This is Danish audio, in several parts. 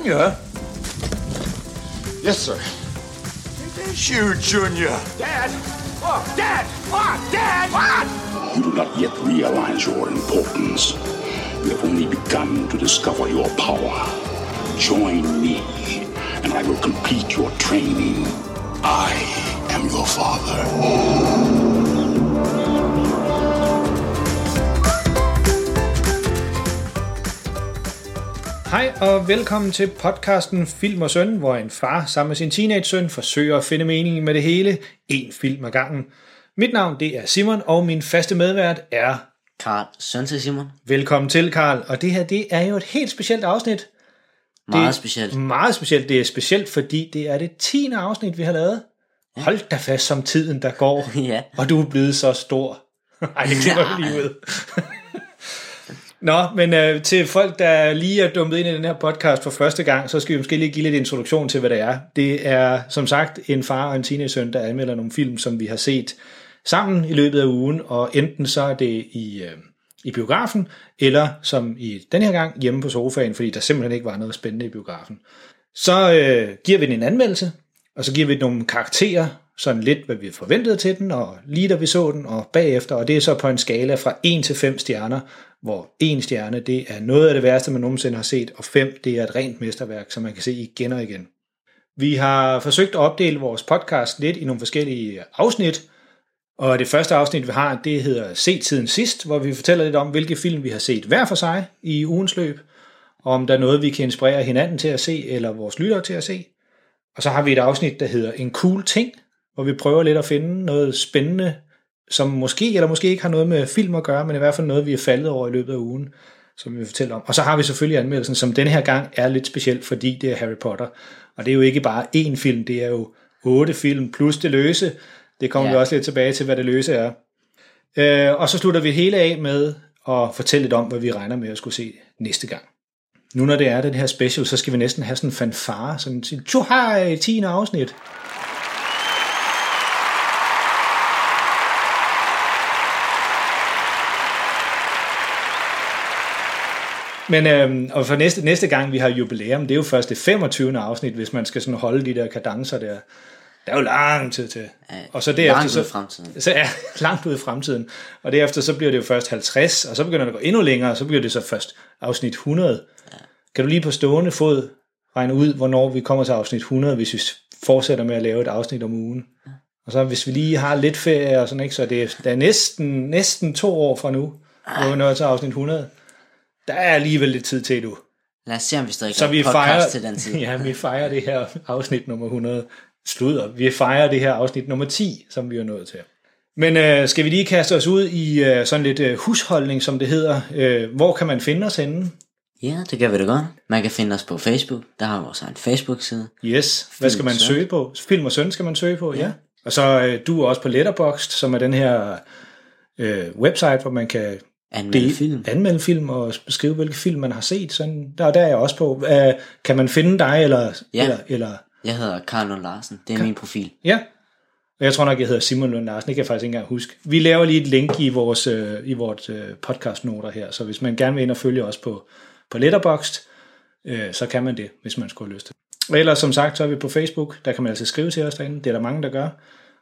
Junior? Yes, sir. It is you, Junior. Dad! Oh, Dad! Oh, Dad! What? You do not yet realize your importance. You have only begun to discover your power. Join me, and I will complete your training. I am your father. Hej og velkommen til podcasten Film og Søn, hvor en far sammen med sin teenage-søn forsøger at finde meningen med det hele, en film ad gangen. Mit navn det er Simon, og min faste medvært er... Karl, søn til Simon. Velkommen til, Karl. Og det her, det er jo et helt specielt afsnit. Meget det, specielt. Meget specielt. Det er specielt, fordi det er det 10. afsnit, vi har lavet. Hold da fast som tiden, der går. Ja. Og du er blevet så stor. Ej, det vi lige ud. Nå, men øh, til folk, der lige er dumpet ind i den her podcast for første gang, så skal vi måske lige give lidt introduktion til, hvad det er. Det er som sagt en far og en teenage-søn, der anmelder nogle film, som vi har set sammen i løbet af ugen, og enten så er det i, øh, i biografen, eller som i den her gang hjemme på sofaen, fordi der simpelthen ikke var noget spændende i biografen. Så øh, giver vi den en anmeldelse, og så giver vi nogle karakterer, sådan lidt, hvad vi forventede til den, og lige da vi så den, og bagefter, og det er så på en skala fra 1 til 5 stjerner, hvor 1 stjerne, det er noget af det værste, man nogensinde har set, og 5, det er et rent mesterværk, som man kan se igen og igen. Vi har forsøgt at opdele vores podcast lidt i nogle forskellige afsnit, og det første afsnit, vi har, det hedder Se tiden sidst, hvor vi fortæller lidt om, hvilke film vi har set hver for sig i ugens løb, og om der er noget, vi kan inspirere hinanden til at se, eller vores lyttere til at se. Og så har vi et afsnit, der hedder En cool ting, hvor vi prøver lidt at finde noget spændende, som måske eller måske ikke har noget med film at gøre, men i hvert fald noget, vi er faldet over i løbet af ugen, som vi vil fortælle om. Og så har vi selvfølgelig anmeldelsen, som denne her gang er lidt speciel, fordi det er Harry Potter. Og det er jo ikke bare én film, det er jo otte film plus det løse. Det kommer ja. Vi også lidt tilbage til, hvad det løse er. Øh, og så slutter vi hele af med at fortælle lidt om, hvad vi regner med at skulle se næste gang. Nu når det er den her special, så skal vi næsten have sådan en fanfare, sådan en tjohej, 10. afsnit. Men øhm, og for næste, næste gang, vi har jubilæum, det er jo først det 25. afsnit, hvis man skal sådan holde de der kadencer der. Der er jo lang tid til. Og så derefter, langt ud i fremtiden. Så er langt ud i fremtiden. Og derefter så bliver det jo først 50, og så begynder det at gå endnu længere, og så bliver det så først afsnit 100. Ja. Kan du lige på stående fod regne ud, hvornår vi kommer til afsnit 100, hvis vi fortsætter med at lave et afsnit om ugen? Ja. Og så hvis vi lige har lidt ferie og sådan, ikke, så det er, der er næsten, næsten to år fra nu, hvor vi når til afsnit 100. Der er alligevel lidt tid til du. Lad os se, om vi stadig Så kan vi fejrer, til den tid. ja, vi fejrer det her afsnit nummer 100. Slutter. Vi fejrer det her afsnit nummer 10, som vi er nået til. Men øh, skal vi lige kaste os ud i øh, sådan lidt øh, husholdning, som det hedder. Øh, hvor kan man finde os henne? Ja, det gør vi da godt. Man kan finde os på Facebook. Der har vi vores egen Facebook-side. Yes. Hvad Film skal man søge på? Film og Søn skal man søge på, ja. ja. Og så øh, du er også på Letterboxd, som er den her øh, website, hvor man kan Anmelde del- film. anmelde film og beskrive, hvilke film man har set. Sådan, der, der er jeg også på. Uh, kan man finde dig, eller... Ja. eller, eller Jeg hedder Karl Lund Larsen. Det er min profil. Ja, og jeg tror nok, jeg hedder Simon Lund Larsen. Det kan jeg faktisk ikke engang huske. Vi laver lige et link i vores, øh, i vores øh, podcastnoter her, så hvis man gerne vil ind og følge os på, på Letterboxd, øh, så kan man det, hvis man skulle have lyst til. Og ellers som sagt, så er vi på Facebook. Der kan man altså skrive til os derinde. Det er der mange, der gør.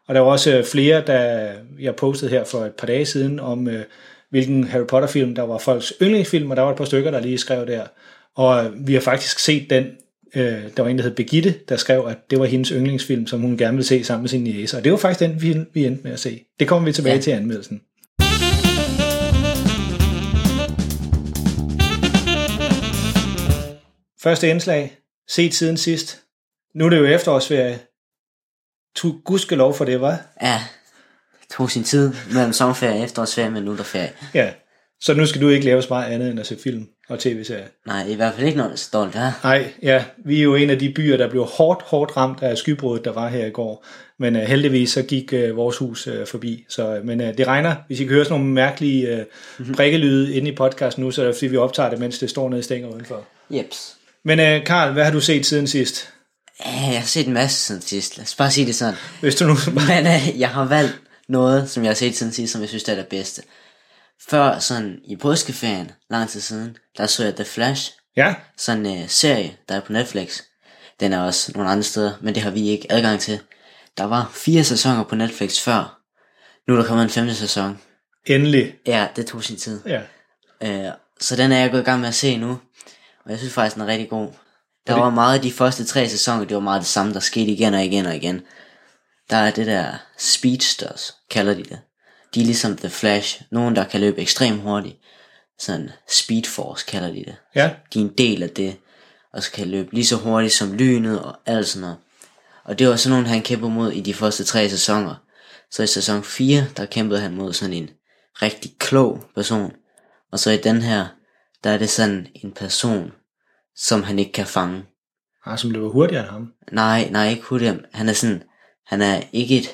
Og der var også øh, flere, der jeg postede her for et par dage siden, om øh, hvilken Harry Potter-film, der var folks yndlingsfilm, og der var et par stykker, der lige skrev der. Og øh, vi har faktisk set den øh, der var en, der hed Begitte, der skrev, at det var hendes yndlingsfilm, som hun gerne ville se sammen med sin jæse. Og det var faktisk den, vi, vi endte med at se. Det kommer vi tilbage ja. Til anmeldelsen. Første indslag. Set siden sidst. Nu er det jo efterårsferie. Tu gudskelov for det, var. Ja, tog sin tid mellem sommerferie og efterårsferie, men nu er der ferie. Ja. Så nu skal du ikke lave så meget andet end at se film og tv-serier. Nej, i hvert fald ikke, er stolt her. Nej, ja, vi er jo en af de byer, der blev hårdt, hårdt ramt af skybruddet, der var her i går. Men uh, heldigvis så gik uh, vores hus uh, forbi. Så, men uh, det regner. Hvis I kan høre sådan nogle mærkelige uh, mm-hmm. prikkelyde inde i podcasten nu, så er det fordi, vi optager det, mens det står nede i stænger udenfor. Jeps. Men uh, Karl, hvad har du set siden sidst? Jeg har set en masse siden sidst. Lad os bare sige det sådan. Hvis du nu... Men øh, jeg har valgt noget, som jeg har set siden sidst, som jeg synes der er det bedste. Før sådan i påskeferien, lang tid siden, der så jeg The Flash Ja, Sådan en øh, serie, der er på Netflix. Den er også nogle andre steder, men det har vi ikke adgang til. Der var fire sæsoner på Netflix før. Nu er der kommet en femte sæson. endelig. Ja, det tog sin tid. Ja. Øh, så den er jeg gået i gang med at se nu. Og jeg synes faktisk, den er rigtig god. Der var meget af de første tre sæsoner, det var meget det samme, der skete igen og igen og igen. Der er det der speedsters, kalder de det. De er ligesom The Flash. Nogen, der kan løbe ekstremt hurtigt. Sådan Speed Force kalder de det. Ja. De er en del af det. Og så kan løbe lige så hurtigt som lynet og alt sådan noget. Og det var sådan nogen, han kæmpede mod i de første tre sæsoner. Så i sæson 4, der kæmpede han mod sådan en rigtig klog person. Og så i den her, der er det sådan en person, som han ikke kan fange. Ah, som løber hurtigere end ham. Nej, nej, ikke hurtigt. Han er sådan, han er ikke et,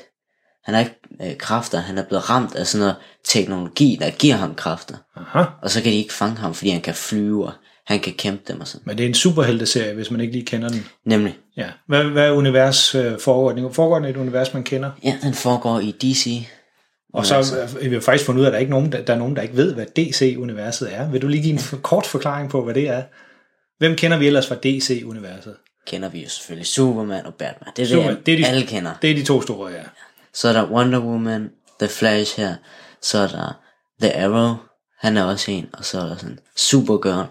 han har ikke øh, kræfter, han er blevet ramt af sådan noget teknologi, der giver ham kræfter. Aha. Og så kan de ikke fange ham, fordi han kan flyve, og han kan kæmpe dem og sådan. Men det er en superhelteserie, hvis man ikke lige kender den. Nemlig, Ja. Hvad, hvad er univers øh, foregår? den? Foregår den i et univers, man kender? ja, den foregår i DC. Og så øh, vi har faktisk fundet ud af, at der er, ikke nogen, der, der er nogen, der ikke ved, hvad DC-universet er. Vil du lige give en kort forklaring på, hvad det er? Hvem kender vi ellers fra DC-universet? Kender vi jo selvfølgelig Superman og Batman. Det er Superman, det, det er de- alle kender. Det er de to store, ja. Så er der Wonder Woman, The Flash her, så er der The Arrow, han er også en, og så er der sådan Supergirl,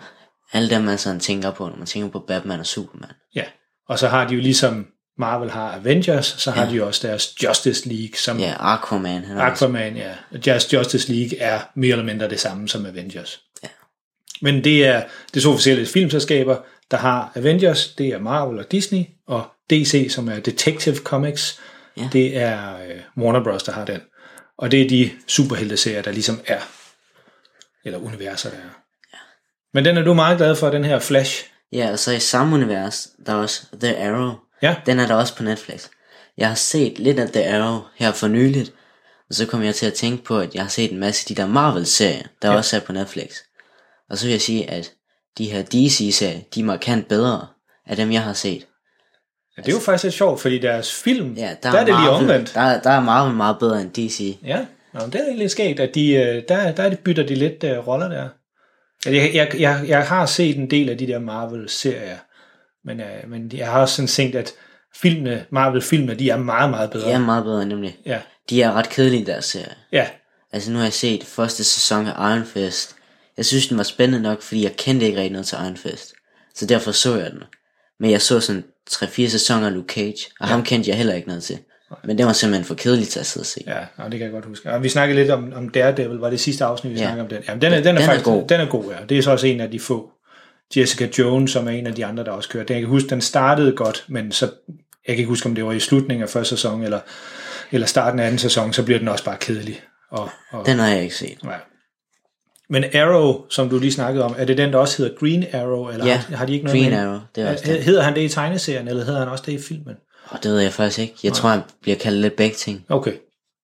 alle dem man sådan tænker på, når man tænker på Batman og Superman. ja. Og så har de jo ligesom Marvel har Avengers, så har ja. de jo også deres Justice League, som Ja, Aquaman, han også, Aquaman, ja. Just Justice League er mere eller mindre det samme som Avengers. Ja. Men det er, det to forskellige filmselskaber, der har Avengers, det er Marvel og Disney, og DC, som er Detective Comics, Ja. det er øh, Warner Bros., der har den. Og det er de superhelteserier, der ligesom er, eller universer, der er. Ja. Men den er du meget glad for, den her Flash. ja, og så i samme univers, der er også The Arrow, Ja, den er der også på Netflix. Jeg har set lidt af The Arrow her for nyligt, og så kom jeg til at tænke på, at jeg har set en masse af de der Marvel-serier, der ja. også er på Netflix. Og så vil jeg sige, at de her DC-serier, de er markant bedre af dem, jeg har set. ja det er jo faktisk lidt sjovt, fordi deres film, Ja, der, der er det lige Marvel, omvendt. Der, er- der er Marvel meget bedre end DC. Ja, Nå, det er egentlig skægt, at de, øh, der, der er de bytter de lidt uh, roller der. Altså, Jeg, jeg, jeg, jeg har set en del af de der Marvel-serier, men, uh, men jeg har også sådan tænkt, at filmene, Marvel-filmene, de er meget, meget bedre. De er meget bedre nemlig. Ja, De er ret kedelige, deres serie. ja, Altså nu har jeg set første sæson af Iron Fist. Jeg synes, den var spændende nok, fordi jeg kendte ikke rigtig noget til Iron Fist. Så derfor så jeg den. Men jeg så sådan 3-4 sæsoner af Luke Cage, og ja. ham kendte jeg heller ikke noget til. Men det var simpelthen for kedeligt til at sidde og se. ja og det kan jeg godt huske. Og vi snakkede lidt om, om Daredevil, var det sidste afsnit, vi Ja. snakkede om den. Jamen, den er, den er, Den er faktisk god. Den er god, ja. Det er så også en af de få. Jessica Jones, som er en af de andre, der også kører. Den, jeg kan huske, den startede godt, men så, jeg kan ikke huske, om det var i slutningen af første sæson, eller, eller starten af anden sæson, så bliver den også bare kedelig. Og, og, Den har jeg ikke set. Ja. Men Arrow, som du lige snakkede om, er det den, der også hedder Green Arrow? Eller Ja, har, har de ikke noget Green med? Arrow, det er også den. Hedder han det i tegneserien, eller hedder han også det i filmen? Og det ved jeg faktisk ikke. Jeg tror, han bliver kaldt lidt begge ting. Okay.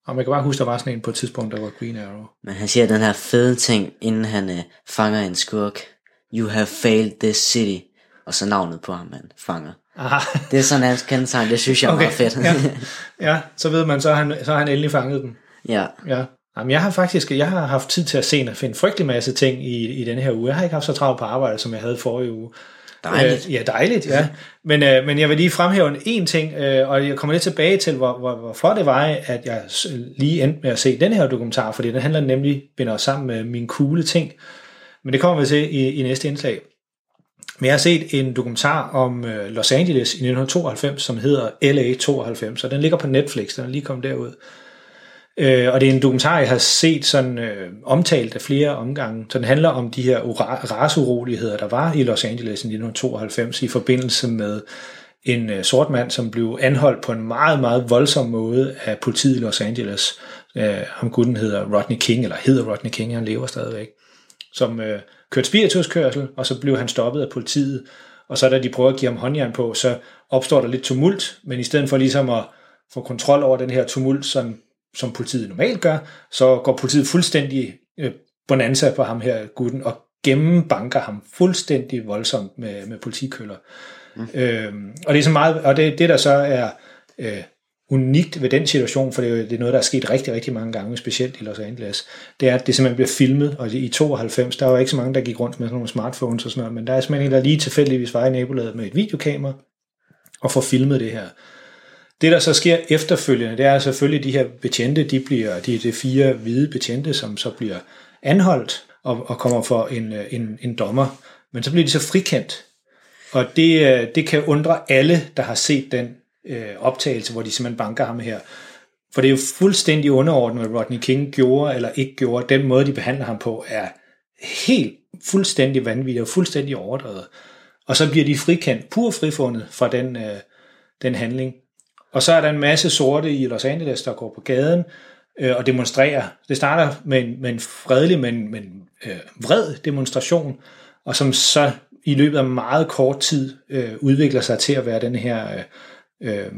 Og man kan bare huske, der var sådan en på et tidspunkt, der var Green Arrow. Men han siger den her fede ting, inden han øh, fanger en skurk. You have failed this city. Og så navnet på ham, han fanger. Aha. Det er sådan hans kendetegn, det synes jeg er Okay, meget fedt. ja. ja, så ved man, så har han, så har han endelig fanget den. ja. Ja. Jamen, jeg har faktisk jeg har haft tid til at se og finde frygtelig masse ting i, i denne her uge. Jeg har ikke haft så travlt på arbejde, som jeg havde forrige uge. Dejligt. Øh, ja, dejligt, ja. Men, øh, men jeg vil lige fremhæve en, ting, øh, og jeg kommer lidt tilbage til, hvor, hvor, hvorfor det var, at jeg lige endte med at se den her dokumentar, fordi den handler nemlig, binder sammen med mine coole ting. Men det kommer vi til i, i næste indslag. Men jeg har set en dokumentar om øh, Los Angeles i 1992, som hedder LA 92, og den ligger på Netflix, den er lige kommet derud. Øh, og det er en dokumentar, jeg har set sådan øh, omtalt af flere omgange. Så den handler om de her rasuroligheder, der var i Los Angeles i 1992 i forbindelse med en øh, sort mand, som blev anholdt på en meget, meget voldsom måde af politiet i Los Angeles. Øh, ham gutten hedder Rodney King, eller hedder Rodney King, han lever stadigvæk som øh, kørte spirituskørsel, og så blev han stoppet af politiet. Og så da de prøver at give ham håndjern på, så opstår der lidt tumult, men i stedet for ligesom at få kontrol over den her tumult, sådan som politiet normalt gør, så går politiet fuldstændig øh, bonanza på ham her gutten, og gennembanker ham fuldstændig voldsomt med, med politikøller. Mm. Øhm, og det er så meget, og det, det der så er øh, unikt ved den situation, for det er, jo, det er noget, der er sket rigtig, rigtig mange gange, specielt i Los Angeles, det er, at det simpelthen bliver filmet, og i 92, der var ikke så mange, der gik rundt med sådan nogle smartphones og sådan noget, men der er simpelthen en, der lige tilfældigvis var i nabolaget med et videokamera, og får filmet det her. Det, der så sker efterfølgende, det er selvfølgelig, de her betjente, de bliver, de er de fire hvide betjente, som så bliver anholdt og, og kommer for en, øh, en, en dommer. Men så bliver de så frikendt. Og det, øh, det kan undre alle, der har set den øh, optagelse, hvor de simpelthen banker ham her. For det er jo fuldstændig underordnet, hvad Rodney King gjorde eller ikke gjorde. Den måde, de behandler ham på, er helt fuldstændig vanvittig og fuldstændig overdrevet. Og så bliver de frikendt, pur frifundet fra den, øh, den handling. Og så er der en masse sorte i Los Angeles, der går på gaden øh, og demonstrerer. Det starter med en, med en fredelig, men, men øh, vred demonstration, og som så i løbet af meget kort tid øh, udvikler sig til at være den her øh, øh,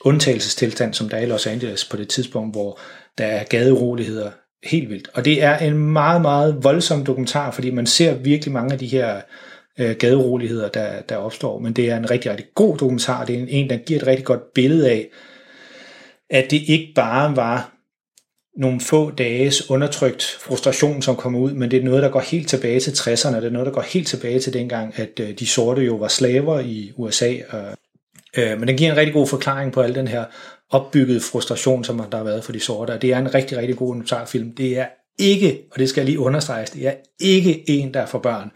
undtagelsestilstand, som der er i Los Angeles på det tidspunkt, hvor der er gadeuroligheder helt vildt. Og det er en meget, meget voldsom dokumentar, fordi man ser virkelig mange af de her øh, gaderoligheder, der, der opstår. Men det er en rigtig, rigtig god dokumentar. Det er en, en, der giver et rigtig godt billede af, at det ikke bare var nogle få dages undertrykt frustration, som kommer ud, men det er noget, der går helt tilbage til 60'erne. Det er noget, der går helt tilbage til dengang, at øh, de sorte jo var slaver i USA. Øh, men den giver en rigtig god forklaring på al den her opbyggede frustration, som der har været for de sorte. Og det er en rigtig, rigtig god dokumentarfilm. Det er ikke, og det skal jeg lige understreges, det er ikke en, der er for børn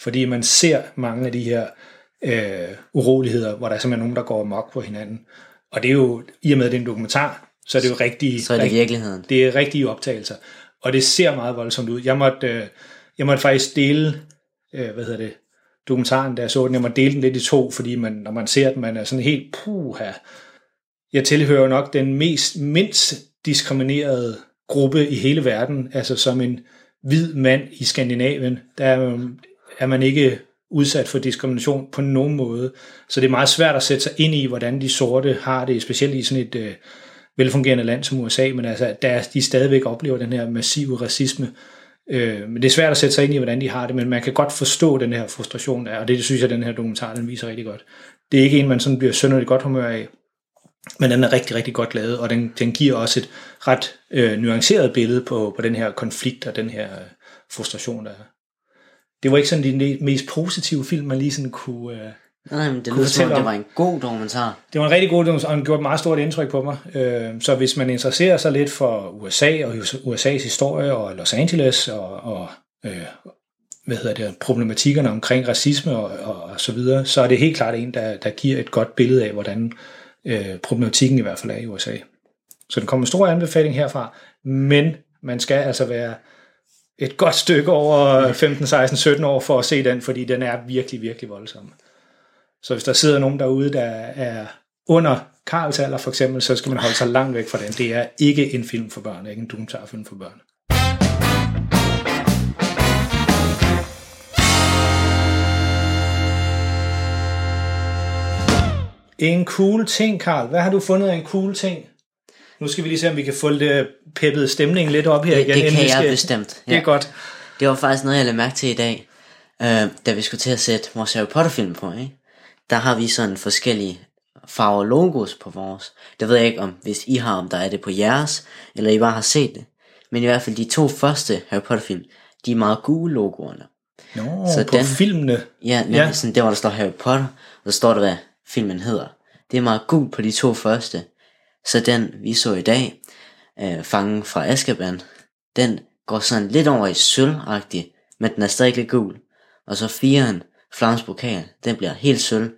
fordi man ser mange af de her øh, uroligheder, hvor der er simpelthen nogen, der går mok på hinanden. Og det er jo, i og med at det er en dokumentar, så er det jo rigtig... Så er det virkeligheden. Det er rigtige optagelser. Og det ser meget voldsomt ud. Jeg måtte, øh, jeg måtte faktisk dele, øh, hvad hedder det, dokumentaren, da jeg så den, jeg måtte dele den lidt i to, fordi man, når man ser den, man er sådan helt, puha. Jeg tilhører nok den mest, mindst diskriminerede gruppe i hele verden, altså som en hvid mand i Skandinavien, der er er man ikke udsat for diskrimination på nogen måde. Så det er meget svært at sætte sig ind i, hvordan de sorte har det, specielt i sådan et øh, velfungerende land som USA, men altså, der de stadigvæk oplever den her massive racisme. Øh, men det er svært at sætte sig ind i, hvordan de har det, men man kan godt forstå den her frustration der, og det, det synes jeg, den her dokumentar, den viser rigtig godt. Det er ikke en, man sådan bliver sønderligt godt humør af, men den er rigtig, rigtig godt lavet, og den, den giver også et ret øh, nuanceret billede på, på den her konflikt og den her øh, frustration, der er det var ikke sådan de mest positive film, man lige sådan kunne... Øh, Nej, men det lyder som det var en god dokumentar. Det var en rigtig god dokumentar, og den gjorde et meget stort indtryk på mig. Øh, så hvis man interesserer sig lidt for USA og USA's historie og Los Angeles og, og øh, hvad hedder det, problematikkerne omkring racisme og, og, og så videre, så er det helt klart en, der, der giver et godt billede af, hvordan øh, problematikken i hvert fald er i USA. Så den kommer en stor anbefaling herfra, men man skal altså være et godt stykke over 15, 16, 17 år for at se den, fordi den er virkelig, virkelig voldsom. Så hvis der sidder nogen derude, der er under Karls alder for eksempel, så skal man holde sig langt væk fra den. Det er ikke en film for børn, ikke en dokumentarfilm for børn. En cool ting, Karl. Hvad har du fundet af en cool ting? Nu skal vi lige se, om vi kan få det peppet stemningen lidt op her det, igen. Det kan jeg skal... bestemt. Ja. Det er godt. Det var faktisk noget, jeg lagde mærke til i dag, øh, da vi skulle til at sætte vores Harry Potter film på. Ikke? Der har vi sådan forskellige farver logos på vores. Det ved jeg ikke om, hvis I har, om der er det på jeres, eller I bare har set det. Men i hvert fald de to første Harry Potter film, de er meget gule logoerne. Nå, så på den, filmene. Ja, ja. Sådan, det hvor der står Harry Potter, og så står der, hvad filmen hedder. Det er meget gult på de to første. Så den, vi så i dag, øh, Fangen fra Azkaban, den går sådan lidt over i sølvagtig, men den er stadig lidt gul. Og så firen, Flams pokal, den bliver helt sølv,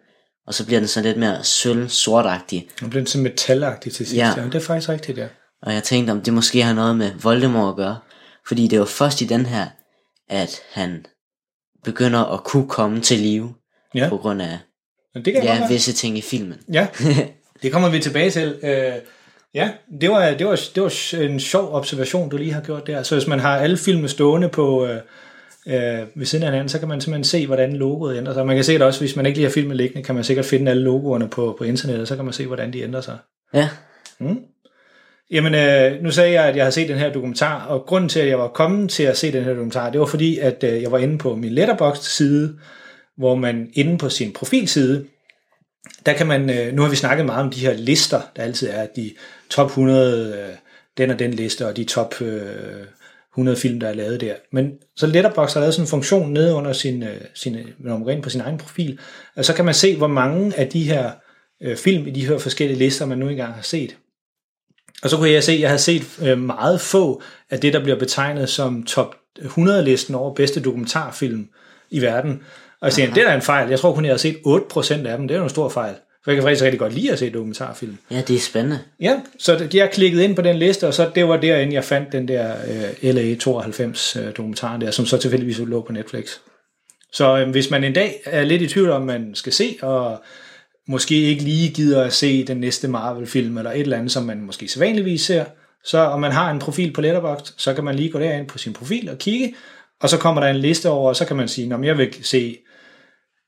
og så bliver den sådan lidt mere sølv-sortagtig. Den bliver sådan metalagtig til sidst, ja. ja. Det er faktisk rigtigt, ja. Og jeg tænkte, om det måske har noget med Voldemort at gøre. Fordi det var først i den her, at han begynder at kunne komme til live. Ja. På grund af Men det kan ja, visse ting i filmen. Ja, det kommer vi tilbage til. Øh, Ja, det var, det, var, det var en sjov observation, du lige har gjort der. Så hvis man har alle filmene stående på øh, øh, ved siden af hinanden, så kan man simpelthen se, hvordan logoet ændrer sig. Man kan se det også, hvis man ikke lige har filmen liggende, kan man sikkert finde alle logoerne på, på internettet, så kan man se, hvordan de ændrer sig. Ja. Mm. Jamen, øh, nu sagde jeg, at jeg har set den her dokumentar, og grunden til, at jeg var kommet til at se den her dokumentar, det var fordi, at øh, jeg var inde på min Letterboxd-side, hvor man inde på sin profilside der kan man, øh, nu har vi snakket meget om de her lister, der altid er, de top 100, øh, den og den liste, og de top øh, 100 film, der er lavet der. Men så Letterboxd har lavet sådan en funktion nede under sin, øh, sin, når man går ind på sin egen profil, og så kan man se, hvor mange af de her øh, film i de her forskellige lister, man nu engang har set. Og så kunne jeg se, at jeg havde set øh, meget få af det, der bliver betegnet som top 100-listen over bedste dokumentarfilm i verden. Og jeg siger, det er en fejl. Jeg tror kun, jeg har set 8% af dem. Det er jo en stor fejl. For jeg kan faktisk rigtig godt lide at se dokumentarfilm. Ja, det er spændende. Ja, så det- jeg klikkede ind på den liste, og så det var derinde, jeg fandt den der øh, LA 92 øh, dokumentaren der, som så tilfældigvis lå på Netflix. Så øh, hvis man en dag er lidt i tvivl om, man skal se, og måske ikke lige gider at se den næste Marvel-film, eller et eller andet, som man måske sædvanligvis ser, så om man har en profil på Letterboxd, så kan man lige gå derind på sin profil og kigge, og så kommer der en liste over, og så kan man sige, om jeg vil se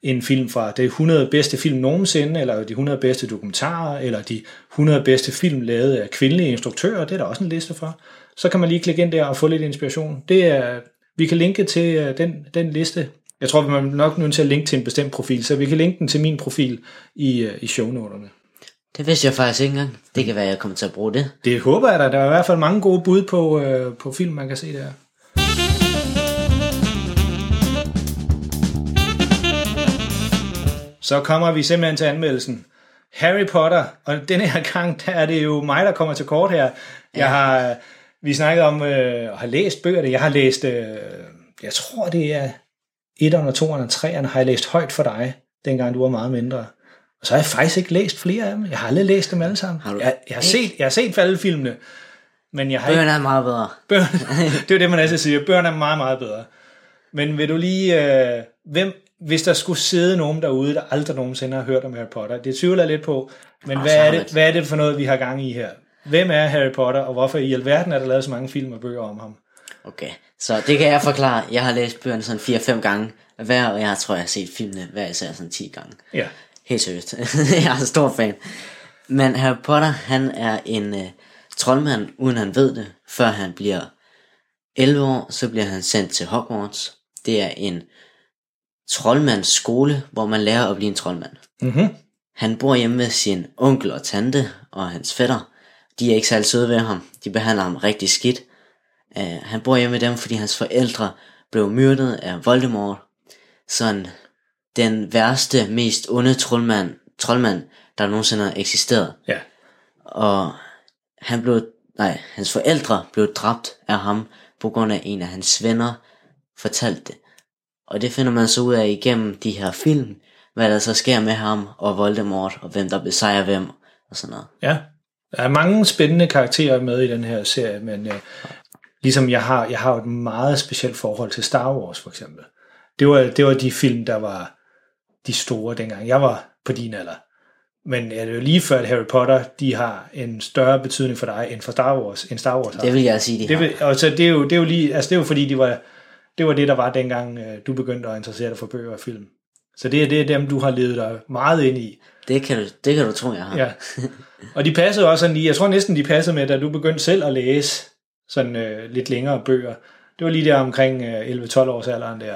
en film fra det 100 bedste film nogensinde, eller de 100 bedste dokumentarer, eller de 100 bedste film lavet af kvindelige instruktører, det er der også en liste for. Så kan man lige klikke ind der og få lidt inspiration. Det er, vi kan linke til øh, den, den liste. Jeg tror, vi er nok nødt til at linke til en bestemt profil, så vi kan linke den til min profil i, øh, i shownoterne. Det vidste jeg faktisk ikke engang. Det kan være, at jeg kommer til at bruge det. Det håber jeg da. Der er i hvert fald mange gode bud på, øh, på film, man kan se der. Så kommer vi simpelthen til anmeldelsen. Harry Potter, og denne her gang, der er det jo mig, der kommer til kort her. Jeg har, vi snakkede om, øh, og har læst bøgerne. Jeg har læst, øh, jeg tror det er 1'erne, 2'erne og 3'erne, har jeg læst højt for dig, dengang du var meget mindre. Og så har jeg faktisk ikke læst flere af dem. Jeg har aldrig læst dem alle sammen. Har du jeg, jeg, har ikke? set, jeg har set faldefilmene, men jeg har ikke Bøgerne er meget bedre. Bøgerne, det er jo det, man altid siger. Bøgerne er meget, meget bedre. Men vil du lige... Øh, hvem, hvis der skulle sidde nogen derude, der aldrig nogensinde har hørt om Harry Potter, det tvivler jeg lidt på, men Ah, hvad er, det, hvad er det for noget, vi har gang i her? Hvem er Harry Potter, og hvorfor i alverden er der lavet så mange film og bøger om ham? Okay, så det kan jeg forklare. Jeg har læst bøgerne sådan 4-5 gange hver, og jeg tror, jeg har set filmene hver især sådan 10 gange. Ja. Helt seriøst. jeg er en stor fan. Men Harry Potter, han er en øh, troldmand, uden han ved det. Før han bliver 11 år, så bliver han sendt til Hogwarts. Det er en troldmandsskole, hvor man lærer at blive en troldmand. Mm-hmm. Han bor hjemme med sin onkel og tante og hans fætter. De er ikke særlig søde ved ham. De behandler ham rigtig skidt. Uh, han bor hjemme med dem, fordi hans forældre blev myrdet af Voldemort. Sådan den værste, mest onde troldmand, troldmand der nogensinde har eksisteret. Ja. Og han blev, nej, hans forældre blev dræbt af ham, på grund af en af hans venner fortalte det. Og det finder man så ud af igennem de her film, hvad der så sker med ham og Voldemort, og hvem der besejrer hvem, og sådan noget. Ja, der er mange spændende karakterer med i den her serie, men øh, ligesom jeg har, jeg har et meget specielt forhold til Star Wars for eksempel. Det var, det var de film, der var de store dengang. Jeg var på din alder. Men er det jo lige før, at Harry Potter, de har en større betydning for dig, end for Star Wars, end Star Wars har. Det vil jeg sige, de det har. vil, og så det er jo, det er jo lige, altså det er jo fordi, de var, det var det, der var dengang, øh, du begyndte at interessere dig for bøger og film. Så det er, det er dem, du har levet dig meget ind i. Det kan du, det kan du tro, jeg har. Ja. Og de passede også sådan lige, jeg tror næsten de passede med, da du begyndte selv at læse sådan øh, lidt længere bøger. Det var lige der omkring øh, 11-12 års alderen der,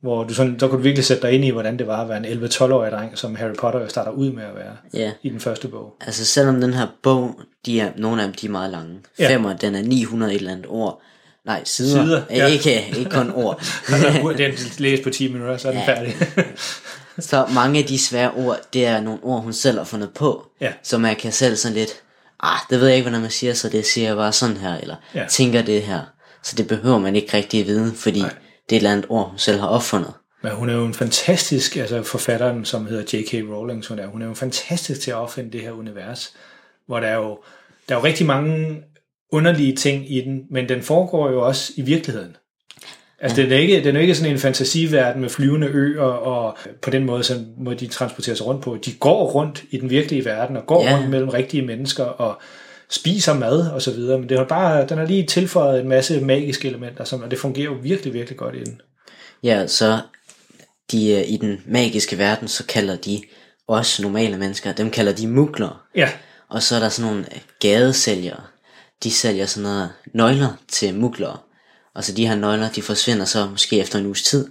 hvor du sådan, der kunne du virkelig sætte dig ind i, hvordan det var at være en 11-12-årig dreng, som Harry Potter jo starter ud med at være Ja. i den første bog. Altså selvom den her bog, de er, nogle af dem de er meget lange. Ja. Femmer, den er 900 et eller andet ord. Nej, sider. Sider, ja. ikke, ikke kun ord. den læse på 10 minutter, så er den Ja. færdig. Så mange af de svære ord, det er nogle ord, hun selv har fundet på. Ja. Så man kan selv sådan lidt, ah, det ved jeg ikke, hvordan man siger, så det siger jeg bare sådan her, eller Ja. tænker det her. Så det behøver man ikke rigtig at vide, fordi. Nej. det er et eller andet ord, hun selv har opfundet. Men hun er jo en fantastisk, altså forfatteren, som hedder J.K. Rowling, hun er, hun er jo fantastisk til at opfinde det her univers, hvor der er jo, der er jo rigtig mange underlige ting i den, men den foregår jo også i virkeligheden. Altså, den, er ikke, den er jo ikke sådan en fantasiverden med flyvende øer, og på den måde, så må de transportere sig rundt på. De går rundt i den virkelige verden, og går Ja. rundt mellem rigtige mennesker, og spiser mad, og så videre. Men det er bare, den har lige tilføjet en masse magiske elementer, som, og det fungerer jo virkelig, virkelig godt i den. Ja, så de, øh, i den magiske verden, så kalder de os normale mennesker, dem kalder de mugler. Ja, Og så er der sådan nogle gadesælgere. De sælger sådan noget nøgler til muglere. Og så de her nøgler, de forsvinder så måske efter en uges tid.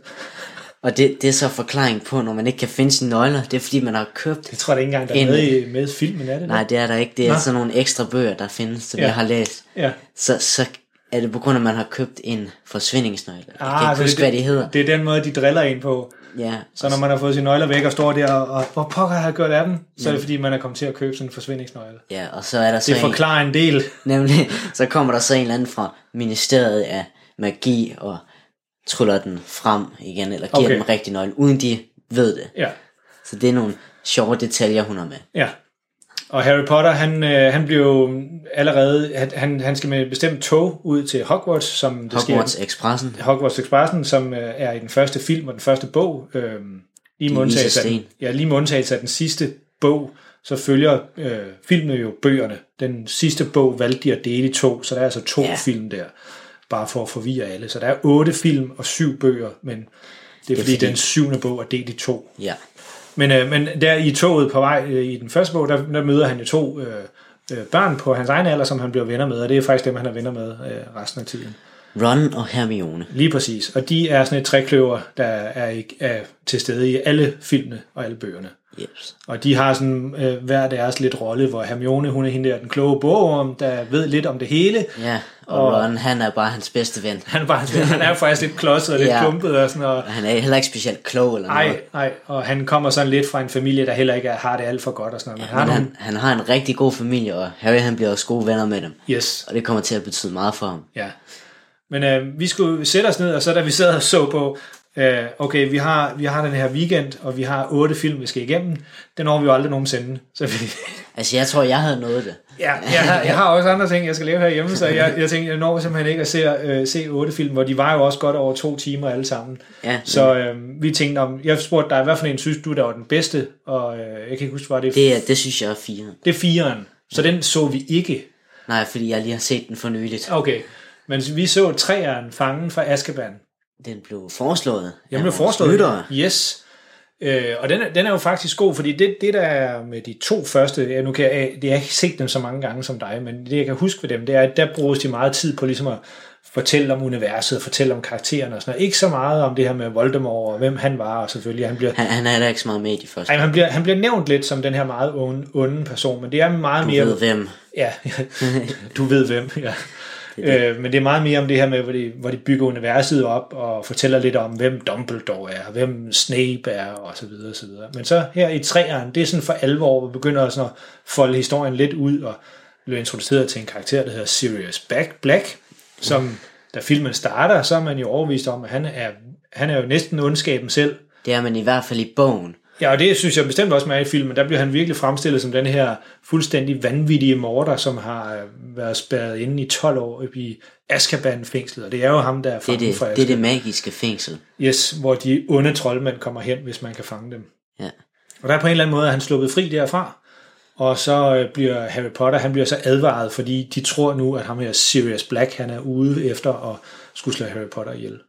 Og det, det er så forklaring på, når man ikke kan finde sine nøgler. Det er fordi, man har købt... Jeg tror det ikke engang, der er En- med i, med filmen, er det Nej, det er der ikke. Det er Nå. sådan nogle ekstra bøger, der findes, som Ja. jeg har læst. Ja. Så, så er det på grund af, at man har købt en forsvindingsnøgle. Jeg kan Ah, ikke huske, det, hvad de hedder. Det er den måde, de driller en på. Ja, Så når man har fået sine nøgler væk og står der og, og hvor pokker har jeg gjort af dem, så er det fordi, man er kommet til at købe sådan en forsvindingsnøgle. ja, og så er der så Det en, forklarer en del. nemlig, så kommer der så en eller anden fra Ministeriet af Magi og tryller den frem igen, eller giver Okay. den rigtig nøgle, uden de ved det. Ja, Så det er nogle sjove detaljer, hun har med. ja. Og Harry Potter, han, øh, han bliver jo allerede, han, han, skal med et bestemt tog ud til Hogwarts, som det Hogwarts sker, Expressen. Hogwarts Expressen, som øh, er i den første film og den første bog. Øh, lige, med undtagelse af den, ja, lige med undtagelse af den sidste bog, så følger øh, filmene jo bøgerne. Den sidste bog valgte de at dele i to, så der er altså to Ja. film der, bare for at forvirre alle. Så der er otte film og syv bøger, men det er, det er fordi, fordi- den syvende bog er delt i to. Ja. Men, øh, men der i toget på vej øh, i den første bog, der, der møder han jo to øh, øh, børn på hans egen alder, som han bliver venner med, og det er faktisk dem, han er venner med øh, resten af tiden. Ron og Hermione. Lige præcis. Og de er sådan et trækløver, der er, i- er til stede i alle filmene og alle bøgerne. Yes. Og de har sådan øh, hver deres lidt rolle, hvor Hermione, hun er hende der, den kloge bogorm, der ved lidt om det hele. Ja, og, og Ron, han er bare hans bedste ven. Han, er bare, han er faktisk lidt klodset og lidt Ja. klumpet og sådan, og han er heller ikke specielt klog eller Nej, noget. nej, og han kommer sådan lidt fra en familie, der heller ikke er, har det alt for godt og sådan noget. Men nogle, han, han har en rigtig god familie, og Harry han bliver også gode venner med dem. yes, Og det kommer til at betyde meget for ham. Ja. Men øh, vi skulle sætte os ned, og så da vi sad og så på, øh, okay, vi har, vi har den her weekend, og vi har otte film, vi skal igennem. Den når vi jo aldrig nogensinde. Så vi, Altså, jeg tror, jeg havde nået det. ja, jeg, har, jeg har også andre ting, jeg skal lave herhjemme, så jeg, jeg tænkte, jeg når simpelthen ikke at se, øh, se otte film, hvor de var jo også godt over to timer alle sammen. Ja, Så øh, vi tænkte om, jeg spurgte dig, hvad for en synes du, der var den bedste? Og øh, jeg kan ikke huske, var det, Det, er, det synes jeg er fire. det er firen. Så den så vi ikke. Nej, fordi jeg lige har set den for nyligt. Okay. Men vi så træeren, fangen fra Azkaban. Den blev foreslået. Af blev foreslået. lyttere. Yes. Øh, og den er, den er jo faktisk god, fordi det, det der er med de to første, ja, nu kan jeg, det, jeg har ikke set dem så mange gange som dig, men det jeg kan huske ved dem, det er, at der bruges de meget tid på ligesom at fortælle om universet, fortælle om karaktererne og sådan noget. Ikke så meget om det her med Voldemort og hvem han var, og selvfølgelig, han bliver, Han, han er heller ikke så meget med i de første. ej, han bliver, han bliver nævnt lidt som den her meget onde, onde person, men det er meget Du mere... ved hvem. Ja, du ved hvem, ja. Øh, men det er meget mere om det her med, hvor de, hvor de bygger universet op og fortæller lidt om, hvem Dumbledore er, hvem Snape er, og så videre, og så videre. Men så her i træeren, det er sådan for alvor, hvor vi begynder sådan at folde historien lidt ud, og bliver introduceret til en karakter, der hedder Sirius Black, Black som da filmen starter, så er man jo overvist om, at han er, han er jo næsten ondskaben selv. Det er man i hvert fald i bogen. Ja, og det synes jeg bestemt også med i filmen. Der bliver han virkelig fremstillet som den her fuldstændig vanvittige morder, som har øh, været spærret inde i 12 år i Azkaban-fængslet. Og det er jo ham, der er Det er fanget det, fra det, er det Azkaban. magiske fængsel. Yes, hvor de onde troldmænd kommer hen, hvis man kan fange dem. Ja. Og der er på en eller anden måde, at han sluppet fri derfra. Og så øh, bliver Harry Potter, han bliver så advaret, fordi de tror nu, at ham her Sirius Black, han er ude efter at skulle slå Harry Potter ihjel.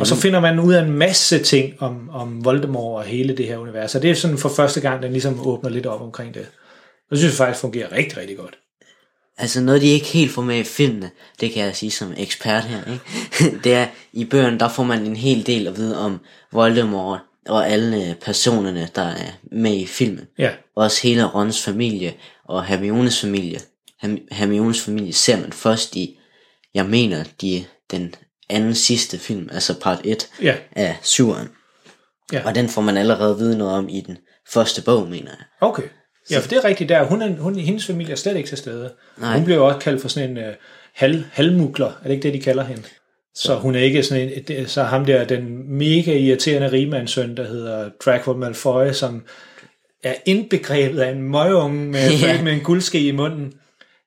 Og så finder man ud af en masse ting om, om Voldemort og hele det her univers. Og det er sådan for første gang, den ligesom åbner lidt op omkring det. Og det synes jeg faktisk fungerer rigtig, rigtig godt. Altså noget, de ikke helt får med i filmene, det kan jeg sige som ekspert her, ikke? det er, i bøgerne, der får man en hel del at vide om Voldemort og alle personerne, der er med i filmen. Ja, Også hele Rons familie og Hermiones familie. Herm- Hermiones familie ser man først i, jeg mener, de, den anden sidste film, altså part 1 ja, af syveren. Ja. Og den får man allerede vide noget om i den første bog, mener jeg. okay. Ja, for det er rigtigt der. Hun er, hun, hendes familie er slet ikke til stede. Nej. Hun bliver jo også kaldt for sådan en uh, hal, halvmugler. Er det ikke det, de kalder hende? Så hun er ikke sådan en, det- så ham der, den mega irriterende rigmandssøn, der hedder Draco Malfoy, som er indbegrebet af en møgeunge med, ja. med en guldske i munden.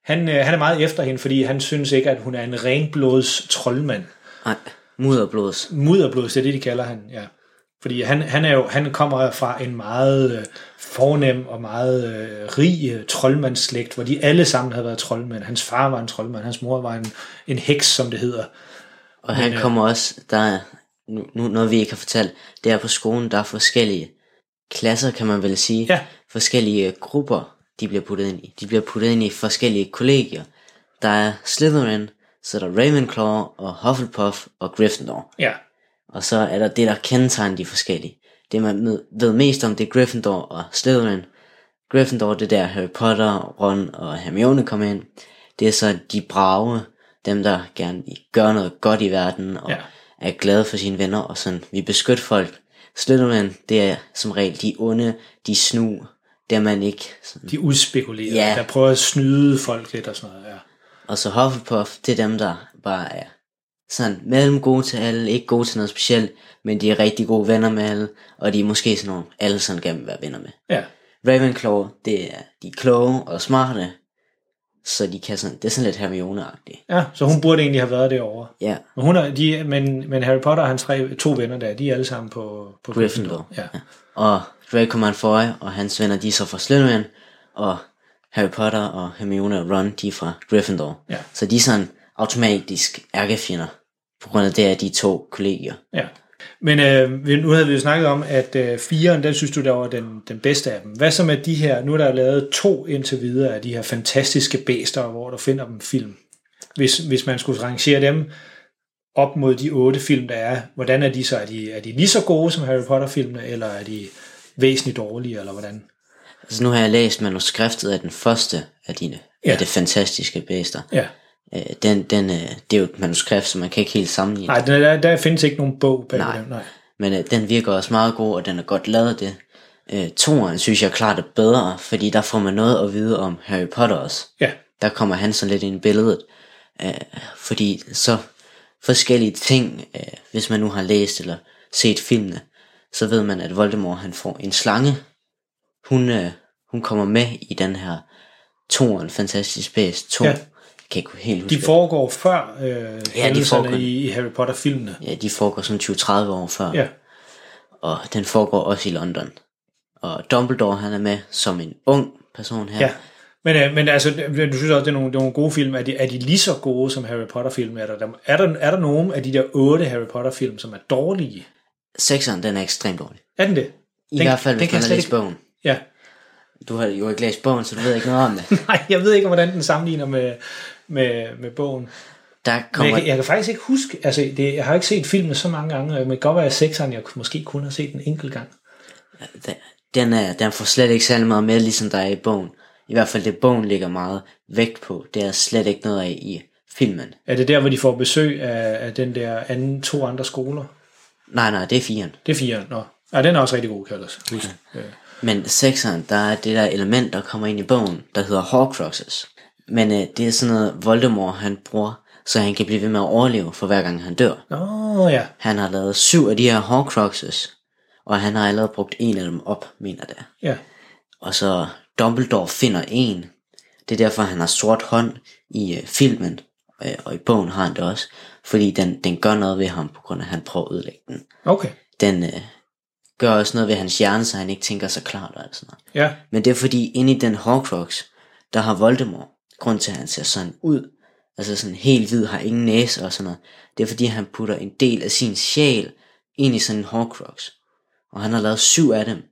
Han, øh, han er meget efter hende, fordi han synes ikke, at hun er en renblods troldmand. Nej, mudderblods. Mudderblods, det er det, de kalder han, ja. Fordi han, han, er jo, han kommer fra en meget øh, fornem og meget øh, rig øh, troldmandsslægt, hvor de alle sammen havde været troldmænd. Hans far var en troldmand, hans mor var en, en heks, som det hedder. Og han øh, kommer også, der er, nu, nu noget vi ikke har fortalt, det er på skolen, der er forskellige klasser, kan man vel sige. Ja. Forskellige grupper, de bliver puttet ind i. De bliver puttet ind i forskellige kollegier. Der er Slytherin, så er der Ravenclaw og Hufflepuff og Gryffindor. Ja, Og så er der det, der kendetegner de forskellige. Det man ved mest om, det er Gryffindor og Slytherin. Gryffindor, det er der Harry Potter, Ron og Hermione kommer ind. Det er så de brave, dem der gerne vil gøre noget godt i verden, og Ja. er glade for sine venner, og sådan, vi beskytter folk. Slytherin, det er som regel de onde, de snu, der man ikke sådan. De udspekulerer, Ja. der prøver at snyde folk lidt og sådan noget. Ja. Og så Hufflepuff, det er dem, der bare er sådan mellem gode til alle, ikke gode til noget specielt, men de er rigtig gode venner med alle, og de er måske sådan nogle, alle sådan gerne vil være venner med. ja. Ravenclaw, det er, de er kloge og smarte, så de kan sådan, det er sådan lidt Hermione-agtigt. Ja, så hun burde egentlig have været derovre. Ja, Men, hun er, de, men, men Harry Potter og hans tre, to venner der, de er alle sammen på, på Gryffindor. Ja. og Draco Malfoy og hans venner, de er så fra Slytherin, og Harry Potter og Hermione og Ron, de er fra Gryffindor. Ja. Så de er sådan automatisk ærkefjender, på grund af det, at de to kollegier. ja. Men øh, nu havde vi jo snakket om, at øh, firen, den synes du, der var den, den bedste af dem. Hvad så med de her, nu er der lavet to indtil videre af de her fantastiske bæster, hvor du finder dem film. Hvis, hvis man skulle rangere dem op mod de otte film, der er, hvordan er de så? Er de, er de lige så gode som Harry Potter-filmene, eller er de væsentligt dårligere, eller hvordan? Altså nu har jeg læst manuskriptet af den første af dine, Ja. af det fantastiske bæster. Ja. Øh, den, den, øh, det er jo et manuskript, så man kan ikke helt sammenligne. Nej, der, der, findes ikke nogen bog bag Nej. den. Nej. Men øh, den virker også meget god, og den er godt lavet det. Øh, toeren synes jeg klart er bedre, fordi der får man noget at vide om Harry Potter også. Ja, Der kommer han så lidt ind i billedet. Øh, fordi så forskellige ting, øh, hvis man nu har læst eller set filmene, så ved man, at Voldemort han får en slange. Hun, øh, hun kommer med i den her toeren, Fantastisk Space 2. Ja. Ja. Jeg kan ikke helt huske de foregår før øh, de hændelserne foregår- i, i Harry Potter-filmene. Ja, de foregår sådan 20-30 år før. Ja. Og den foregår også i London. Og Dumbledore han er med som en ung person her. ja. Men, øh, men altså, du synes også, det er nogle, det er nogle gode film. Er de, er de lige så gode som Harry Potter-film? Er der, er, der, er der nogen af de der otte Harry Potter-film, som er dårlige? Sekseren, den er ekstremt dårlig. Er den det? I Den- hvert fald, den hvis man har læst bogen. Ja. Du har jo ikke læst bogen, så du ved ikke noget om det. Nej, jeg ved ikke, hvordan den sammenligner med, med, med bogen. Der Men kommer... jeg, kan, jeg kan faktisk ikke huske, altså det, jeg har ikke set filmen så mange gange, og det kan godt være, at sekseren, jeg måske kun har set den enkelt gang. Den, er, den får slet ikke særlig meget med, ligesom der er i bogen. I hvert fald det, bogen ligger meget vægt på. Det er slet ikke noget af i filmen. Er det der, hvor de får besøg af, af den der anden, to andre skoler? Nej, nej, det er firen. Det er fire. Nå. Ja, den er også rigtig god, kan jeg ellers huske. Ja. Men sekseren, der er det der element, der kommer ind i bogen, der hedder Horcruxes. Men øh, det er sådan noget, Voldemort han bruger, så han kan blive ved med at overleve for hver gang han dør. Nå ja, Han har lavet syv af de her Horcruxes, og han har allerede brugt en af dem op, mener det. ja. Og så Dumbledore finder en. Det er derfor, han har sort hånd i øh, filmen, øh, og i bogen har han det også. Fordi den, den gør noget ved ham, på grund af, at han prøver at ødelægge den. Okay. Den øh, gør også noget ved hans hjerne, så han ikke tænker så klart og alt sådan noget. Ja, Men det er fordi, inde i den Horcrux, der har Voldemort, grund til at han ser sådan ud, altså sådan helt hvid, har ingen næse og sådan noget, det er fordi, han putter en del af sin sjæl ind i sådan en Horcrux. Og han har lavet syv af dem,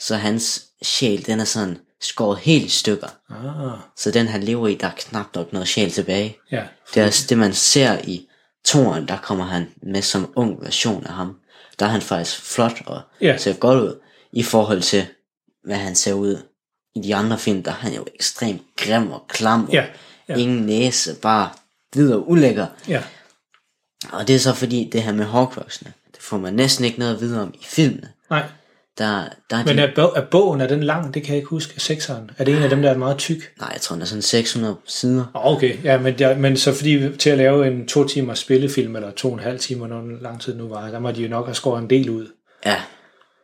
så hans sjæl, den er sådan skåret helt i stykker. ah, Så den han lever i, der er knap nok noget sjæl tilbage. ja. Det er også det, man ser i toren, der kommer han med som ung version af ham. Der er han faktisk flot og Ja. ser godt ud, i forhold til, hvad han ser ud i de andre film, der er han jo ekstremt grim og klam, og Ja, ja. ingen næse, bare og ulækker. Ja, Og det er så fordi, det her med Horcruxene, det får man næsten ikke noget at vide om i filmene. nej. Der, der er Men er, bog, er bogen, er den lang? Det kan jeg ikke huske. Sekseren. Er det en af dem, der er meget tyk? nej, jeg tror, den er sådan 600 sider. Okay, ja, men, der, men så fordi til at lave en to timers spillefilm, eller to og en halv timer, når lang tid nu var, der må de jo nok have skåret en del ud. Ja,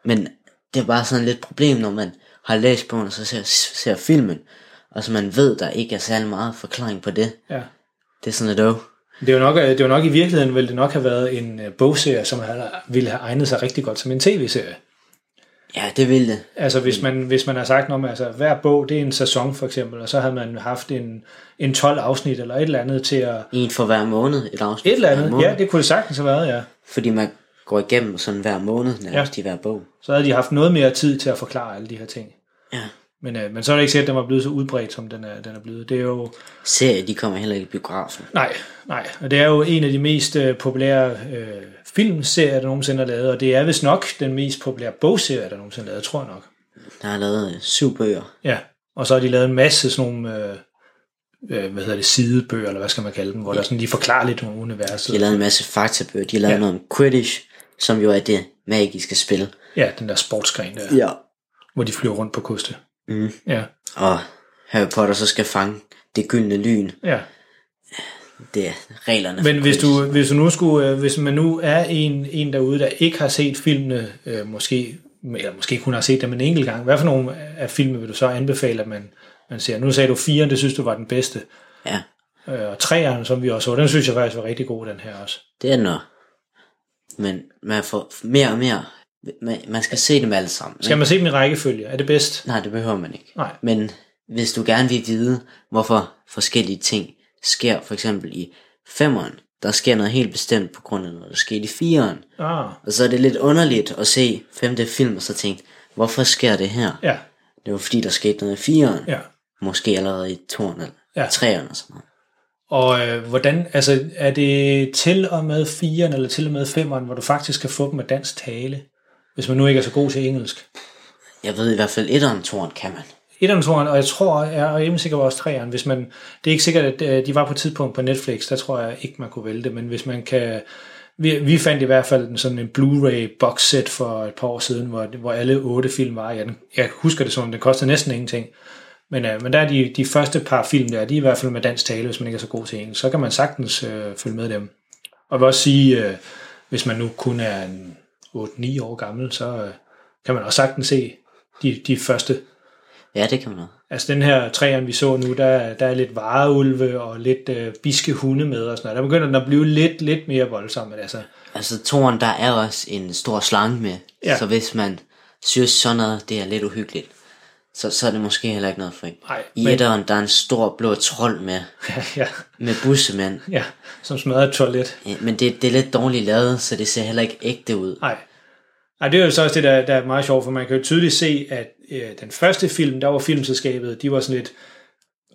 men det er bare sådan lidt problem, når man har læst bogen, og så ser, ser filmen, og så man ved, der ikke er særlig meget forklaring på det. Ja. Det er sådan lidt. Det er jo nok, det er jo nok i virkeligheden, vil det nok have været en øh, bogserie, som havde, ville have egnet sig rigtig godt som en tv-serie. Ja, det vil det. Altså hvis man, hvis man har sagt noget altså hver bog, det er en sæson for eksempel, og så havde man haft en, en 12 afsnit eller et eller andet til at... En for hver måned, et afsnit Et eller andet, ja, det kunne det sagtens have været, ja. Fordi man går igennem sådan hver måned, nærmest ja. i hver bog. Så havde de haft noget mere tid til at forklare alle de her ting. Ja. Men, øh, men så er det ikke sikkert, at den var blevet så udbredt, som den er, den er blevet. Det er jo... Serier, de kommer heller ikke i biografen. Nej, nej. Og det er jo en af de mest øh, populære øh, filmserie, der nogensinde er lavet, og det er vist nok den mest populære bogserie, der nogensinde er lavet, tror jeg nok. Der er lavet øh, syv bøger. Ja, og så har de lavet en masse sådan nogle, øh, øh, hvad hedder det, sidebøger, eller hvad skal man kalde dem, hvor der sådan, de forklarer lidt om universet. De har lavet en masse faktabøger. De har lavet Ja. ja. noget om Quidditch, som jo er det magiske spil. Ja, den der sportsgren der, Ja. hvor de flyver rundt på koste. Mm. Ja, Og Harry Potter så skal fange det gyldne lyn. ja. Det er reglerne Men hvis du, hvis du nu skulle, øh, hvis man nu er en, en derude, der ikke har set filmene, øh, måske, eller måske kun har set dem en enkelt gang, hvad for nogle af filmene vil du så anbefale, at man, man ser? Nu sagde du fire, det synes du var den bedste. Ja, Øh, og treeren, som vi også så, den synes jeg faktisk var rigtig god, den her også. det er noget. Men man får mere og mere... Man, man skal se dem alle sammen. Skal man se dem i rækkefølge? Er det bedst? Nej, det behøver man ikke. Nej. Men hvis du gerne vil vide, hvorfor forskellige ting sker, for eksempel i femeren, der sker noget helt bestemt på grund af noget, der skete i fireren. Ah, Og så er det lidt underligt at se femte film, og så tænke, hvorfor sker det her? ja, Det var fordi, der skete noget i fireren. ja. Måske allerede i toren eller Ja. og sådan noget. Og øh, hvordan, altså, er det til og med 4'eren eller til og med 5'eren, hvor du faktisk kan få dem med dansk tale, hvis man nu ikke er så god til engelsk? Jeg ved i hvert fald, etteren og toren kan man. Etteren, toeren, og jeg tror, jeg er rimelig sikker på også treeren, hvis man, det er ikke sikkert, at øh, de var på et tidspunkt på Netflix, der tror jeg ikke, man kunne vælge det, men hvis man kan, vi, vi fandt i hvert fald en sådan en Blu-ray box set for et par år siden, hvor, hvor alle otte film var, jeg, jeg husker det som, den kostede næsten ingenting, men, øh, men der er de, de første par film der, de er i hvert fald med dansk tale, hvis man ikke er så god til engelsk, så kan man sagtens øh, følge med dem. Og jeg vil også sige, øh, hvis man nu kun er en 8-9 år gammel, så øh, kan man også sagtens se de, de første Ja, det kan man også. Altså den her træerne, vi så nu, der, der er lidt vareulve og lidt øh, biske hunde med og sådan noget. Der begynder den at blive lidt, lidt mere voldsom. Men altså, Altså, toren, der er også en stor slange med. Ja. Så hvis man synes sådan noget, det er lidt uhyggeligt, så, så er det måske heller ikke noget for en. Nej, I men- etteren, der er en stor blå trold med, ja, ja, med bussemænd. ja, som smadrer et toilet. Ja, Men det, det er lidt dårligt lavet, så det ser heller ikke ægte ud. Nej. Ej, det er jo så også det, der, der er meget sjovt, for man kan jo tydeligt se, at øh, den første film, der var filmselskabet, de var sådan lidt,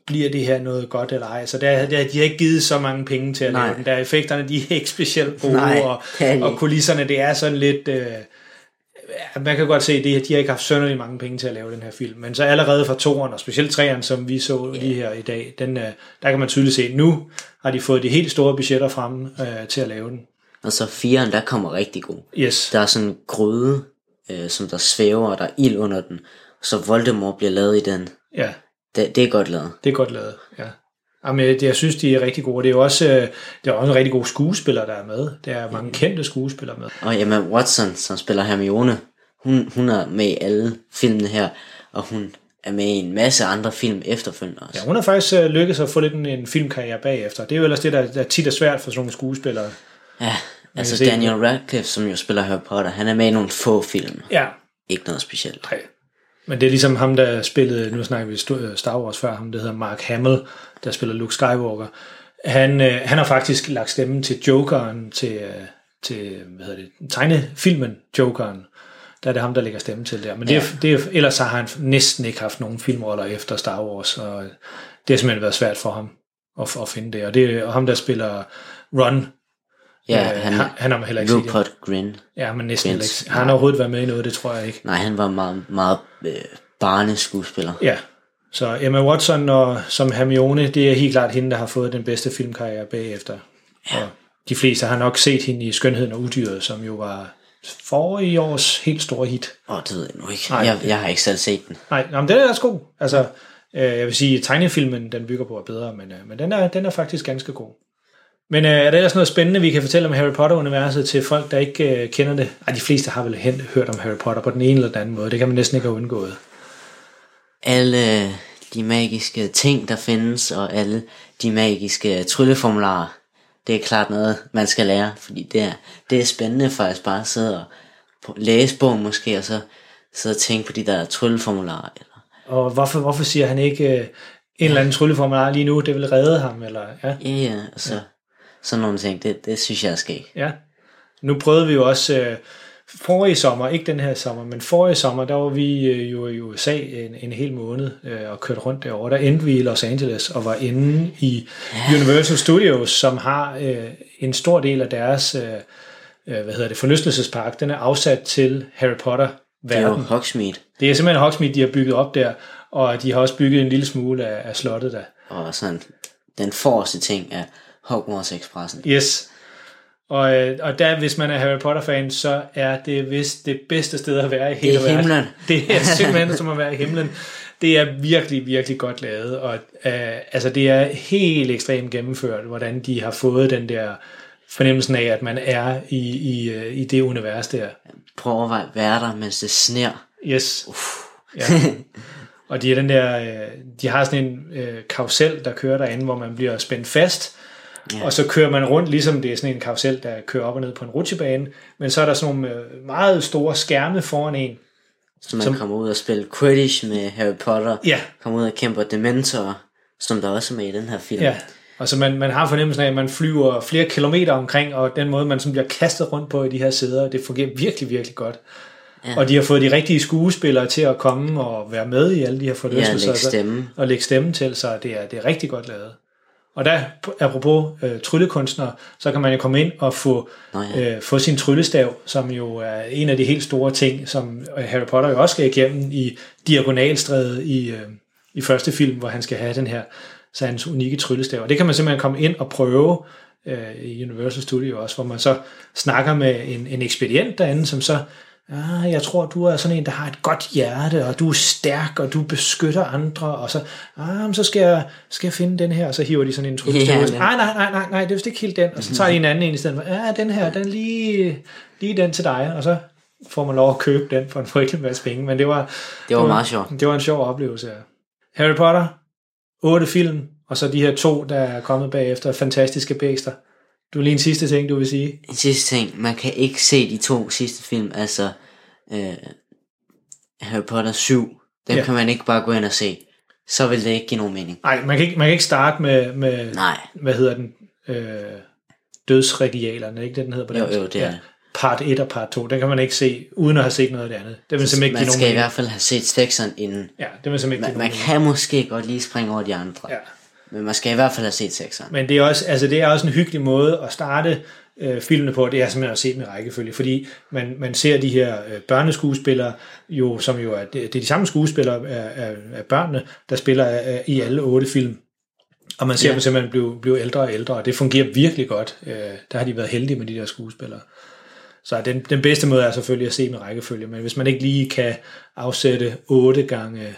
bliver det her noget godt eller ej? Så der, der, de har ikke givet så mange penge til at Nej. lave den. Der effekterne, de er ikke specielt gode, Nej, og, og kulisserne, det er sådan lidt... Øh, man kan godt se, det, de har ikke haft sønderlig mange penge til at lave den her film. Men så allerede fra toeren, og specielt treeren, som vi så lige her i dag, den, øh, der kan man tydeligt se, nu har de fået de helt store budgetter frem øh, til at lave den. Og så firen, der kommer rigtig god. Yes. Der er sådan en gryde, øh, som der svæver, og der er ild under den. Så Voldemort bliver lavet i den. Ja. Det, det er godt lavet. Det er godt lavet, ja. Jamen, jeg, jeg synes, de er rigtig gode. Det er jo også, øh, det er også en rigtig god skuespiller, der er med. Der er mange kendte skuespillere med. Og Emma Watson, som spiller Hermione, hun, hun er med i alle filmene her, og hun er med i en masse andre film efterfølgende også. Ja, hun har faktisk øh, lykkedes at få lidt en, en filmkarriere bagefter. Det er jo ellers det, der, der tit er svært for sådan nogle skuespillere. Ja, altså Daniel Radcliffe, som jo spiller Harry Potter, han er med i nogle få film. Ja, Ikke noget specielt. nej. Men det er ligesom ham, der spillede, nu snakker vi Star Wars før, ham der hedder Mark Hamill, der spiller Luke Skywalker. Han, øh, han har faktisk lagt stemmen til Jokeren, til, øh, til hvad hedder det, tegnefilmen Jokeren. Der er det ham, der lægger stemme til der. Men det, er, det er, ellers har han næsten ikke haft nogen filmroller efter Star Wars, og det har simpelthen været svært for ham at, at finde det. Og det er ham, der spiller Ron. Ja, øh, han, han, han har heller ikke set. Rupert Grin. Ja, men næsten Grint. ikke. Har han overhovedet været med i noget? Det tror jeg ikke. Nej, han var meget, meget øh, barneskuespiller. Ja, så Emma Watson og, som Hermione, det er helt klart hende, der har fået den bedste filmkarriere bagefter. Ja. Og de fleste har nok set hende i Skønheden og Udyret, som jo var forrige års helt store hit. Åh, det ved jeg nu ikke. Nej. Jeg, jeg har ikke selv set den. Nej, nå, men den er også god. Altså, øh, jeg vil sige, tegnefilmen, den bygger på, er bedre, men, øh, men den, er, den er faktisk ganske god. Men øh, er der ellers noget spændende, vi kan fortælle om Harry Potter-universet til folk, der ikke øh, kender det? Ej, de fleste har vel hen, hørt om Harry Potter på den ene eller den anden måde. Det kan man næsten ikke have undgået. Alle de magiske ting, der findes, og alle de magiske trylleformularer, det er klart noget, man skal lære, fordi det er, det er spændende faktisk bare at sidde og læse bogen måske, og så sidde og tænke på de der trylleformularer. Eller, Og hvorfor, hvorfor siger han ikke øh, en eller anden trylleformular lige nu, det vil redde ham? Eller, ja, ja, ja, og så, sådan nogle ting, det, det synes jeg er skægt. ja. Nu prøvede vi jo også øh, forrige sommer, ikke den her sommer, men forrige sommer, der var vi øh, jo i USA en, en hel måned øh, og kørte rundt derovre. Der endte vi i Los Angeles og var inde i Universal Studios, som har øh, en stor del af deres øh, øh, hvad hedder det, forlystelsespark, den er afsat til Harry Potter Det er jo verden. Hogsmeade, Det er simpelthen Hogsmeade, de har bygget op der, og de har også bygget en lille smule af, af slottet der. og sådan den forreste ting af Hogwarts Expressen. Yes. Og, øh, og der, hvis man er Harry Potter-fan, så er det vist det bedste sted at være i hele er verden. himlen. Det er simpelthen som at være i himlen. Det er virkelig, virkelig godt lavet, og øh, altså det er helt ekstremt gennemført, hvordan de har fået den der fornemmelsen af, at man er i, i, øh, i det univers der. Prøv at være der, mens det sner. Yes. Ja. Og de, er den der, øh, de har sådan en øh, karusel, der kører derinde, hvor man bliver spændt fast, ja. og så kører man rundt, ligesom det er sådan en karusel, der kører op og ned på en rutsjebane, men så er der sådan nogle øh, meget store skærme foran en. Så man som... kommer ud og spille Quidditch med Harry Potter. Ja. Kommer ud og kæmper Dementor, som der også er med i den her film. Ja. Og så man, man har fornemmelsen af, at man flyver flere kilometer omkring, og den måde, man sådan bliver kastet rundt på i de her sæder, det fungerer virkelig, virkelig godt. Ja. Og de har fået de rigtige skuespillere til at komme og være med i alle de her forlystelser. lægge stemme. Og lægge stemme til, så det er, det er rigtig godt lavet. Og der, apropos øh, tryllekunstnere, så kan man jo komme ind og få, Nå ja. øh, få sin tryllestav, som jo er en af de helt store ting, som Harry Potter jo også skal igennem i Diagonalstrædet i, øh, i første film, hvor han skal have den her så hans unikke tryllestav. Og det kan man simpelthen komme ind og prøve øh, i Universal Studio også, hvor man så snakker med en, en ekspedient derinde, som så ah, jeg tror, du er sådan en, der har et godt hjerte, og du er stærk, og du beskytter andre, og så, ah, så skal jeg, skal jeg finde den her, og så hiver de sådan en tryllestav. Yeah, nej, nej, nej, nej, nej, det er vist ikke helt den, og så tager de en anden en i stedet for, ja, den her, den lige, lige den til dig, og så får man lov at købe den for en frygtelig masse penge, men det var, Det var meget sjovt. det var en sjov oplevelse, ja. Harry Potter, otte film, og så de her to, der er kommet bagefter, fantastiske bæster. Du har lige en sidste ting, du vil sige. En sidste ting, man kan ikke se de to sidste film, altså øh, Harry Potter 7, dem Ja. ja. kan man ikke bare gå ind og se. Så vil det ikke give nogen mening. Nej, man kan ikke, man kan ikke starte med, med Nej, hvad hedder den, øh, dødsregialerne, ikke det, den hedder på Jo, dansk? jo, det er det. Part 1 og part 2, den kan man ikke se, uden at have set noget af det andet. Det vil simpelthen ikke man skal nogen i mening. hvert fald have set sekseren inden. Ja, det vil simpelthen ikke Man, man kan måske godt lige springe over de andre. Ja. Men man skal i hvert fald have set sekseren. Men det er også, altså det er også en hyggelig måde at starte øh, filmene på, det er simpelthen at se dem i rækkefølge, fordi man, man ser de her øh, børneskuespillere, jo, som jo er, det, er de samme skuespillere af, af, af børnene, der spiller øh, i alle otte film. Og man ser ja. Ja. dem simpelthen blive, blive ældre og ældre, og det fungerer virkelig godt. Øh, der har de været heldige med de der skuespillere. Så den, den bedste måde er selvfølgelig at se dem i rækkefølge, men hvis man ikke lige kan afsætte 8 gange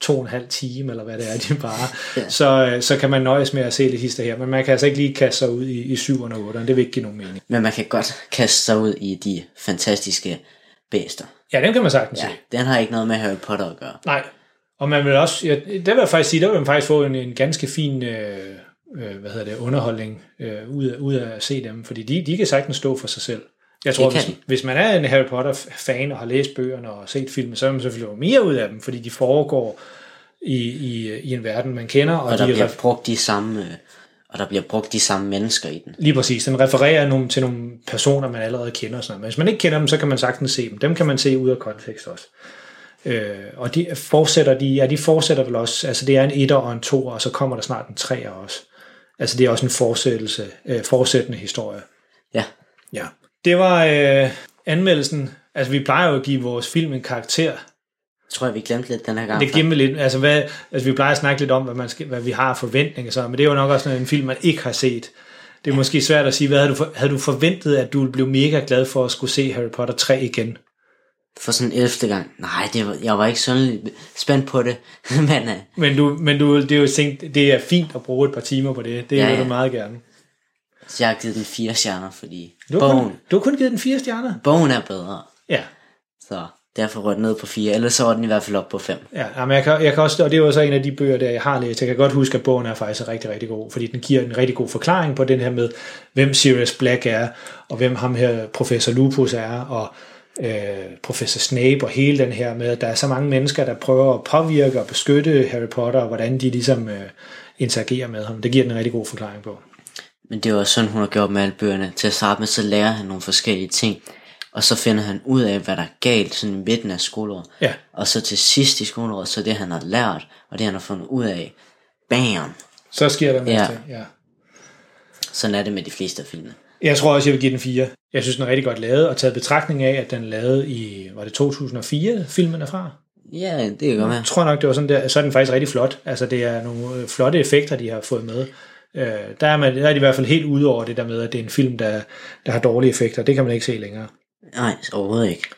to og en halv time, eller hvad det er, de bare, ja. Så, øh, så kan man nøjes med at se det hister her. Men man kan altså ikke lige kaste sig ud i, i 7'erne og 8'erne. Det vil ikke give nogen mening. Men man kan godt kaste sig ud i de fantastiske bæster. Ja, den kan man sagtens Ja, se. den har ikke noget med Harry Potter at gøre. Nej. Og man vil også, ja, det vil jeg faktisk sige, der vil man faktisk få en, en ganske fin øh, øh, hvad hedder det, underholdning øh, ud, af, ud af at se dem, fordi de, de kan sagtens stå for sig selv. Jeg tror, hvis, hvis man er en Harry Potter-fan og har læst bøgerne og set filmen, så vil man selvfølgelig mere ud af dem, fordi de foregår i, i, i en verden, man kender, og, Og der de bliver brugt de samme, øh, og der bliver brugt de samme mennesker i den. Lige præcis. Den refererer nogle, til nogle personer, man allerede kender. Og sådan noget. Men hvis man ikke kender dem, så kan man sagtens se dem. Dem kan man se ud af kontekst også. Øh, og de fortsætter, de, ja, de fortsætter vel også, altså det er en etter og en to, og så kommer der snart en treer også. Altså det er også en fortsættelse, øh, fortsættende historie. Ja, Ja. Det var øh, anmeldelsen. Altså vi plejer jo at give vores film en karakter. jeg tror jeg, vi glemte lidt den her gang. Det giver lidt, altså, hvad, altså vi plejer at snakke lidt om, hvad, man skal, hvad vi har forventninger, så, men det er jo nok også en film, man ikke har set. Det er måske svært at sige, hvad havde du, havde du forventet, at du ville blive mega glad for at skulle se Harry Potter 3 igen? For sådan en 11. gang. Nej, det var, jeg var ikke sådan spændt på det. Men øh, Men, du, men du, det, er jo tænkt, det er fint at bruge et par timer på det. Det ja, Ja, vil du ja. meget gerne. Så jeg har givet den fire stjerner, fordi Du har, bogen, kun, du har kun givet den fire stjerner. bogen er bedre. Ja. Så derfor rød den ned på fire. Ellers så var den i hvert fald op på fem. Ja, jamen jeg, kan, jeg kan også, og det er jo så en af de bøger, der jeg har læst. Jeg kan godt huske, at bogen er faktisk rigtig, rigtig god, fordi den giver en rigtig god forklaring på den her med, hvem Sirius Black er, og hvem ham her professor Lupus er, og øh, professor Snape, og hele den her med, at der er så mange mennesker, der prøver at påvirke og beskytte Harry Potter, og hvordan de ligesom øh, interagerer med ham. Det giver den en rigtig god forklaring på. Men det var sådan, hun har gjort med alle bøgerne. Til at starte med, så lærer han nogle forskellige ting. Og så finder han ud af, hvad der er galt sådan i midten af skoleåret. Ja. Og så til sidst i skoleåret, så det han har lært, og det han har fundet ud af. Bam! Så sker der masse Ja. ting. Ja. Sådan er det med de fleste af filmene. Jeg tror også, jeg vil give den 4. Jeg synes, den er rigtig godt lavet, og taget betragtning af, at den er lavet i, var det 2004, filmen er fra? Ja, det kan godt være. Jeg tror nok, det var sådan der, så er den faktisk rigtig flot. Altså, det er nogle flotte effekter, de har fået med. Øh, der, er man, der er de i hvert fald helt ude over det der med, at det er en film, der, der har dårlige effekter. Det kan man ikke se længere. Nej, overhovedet ikke.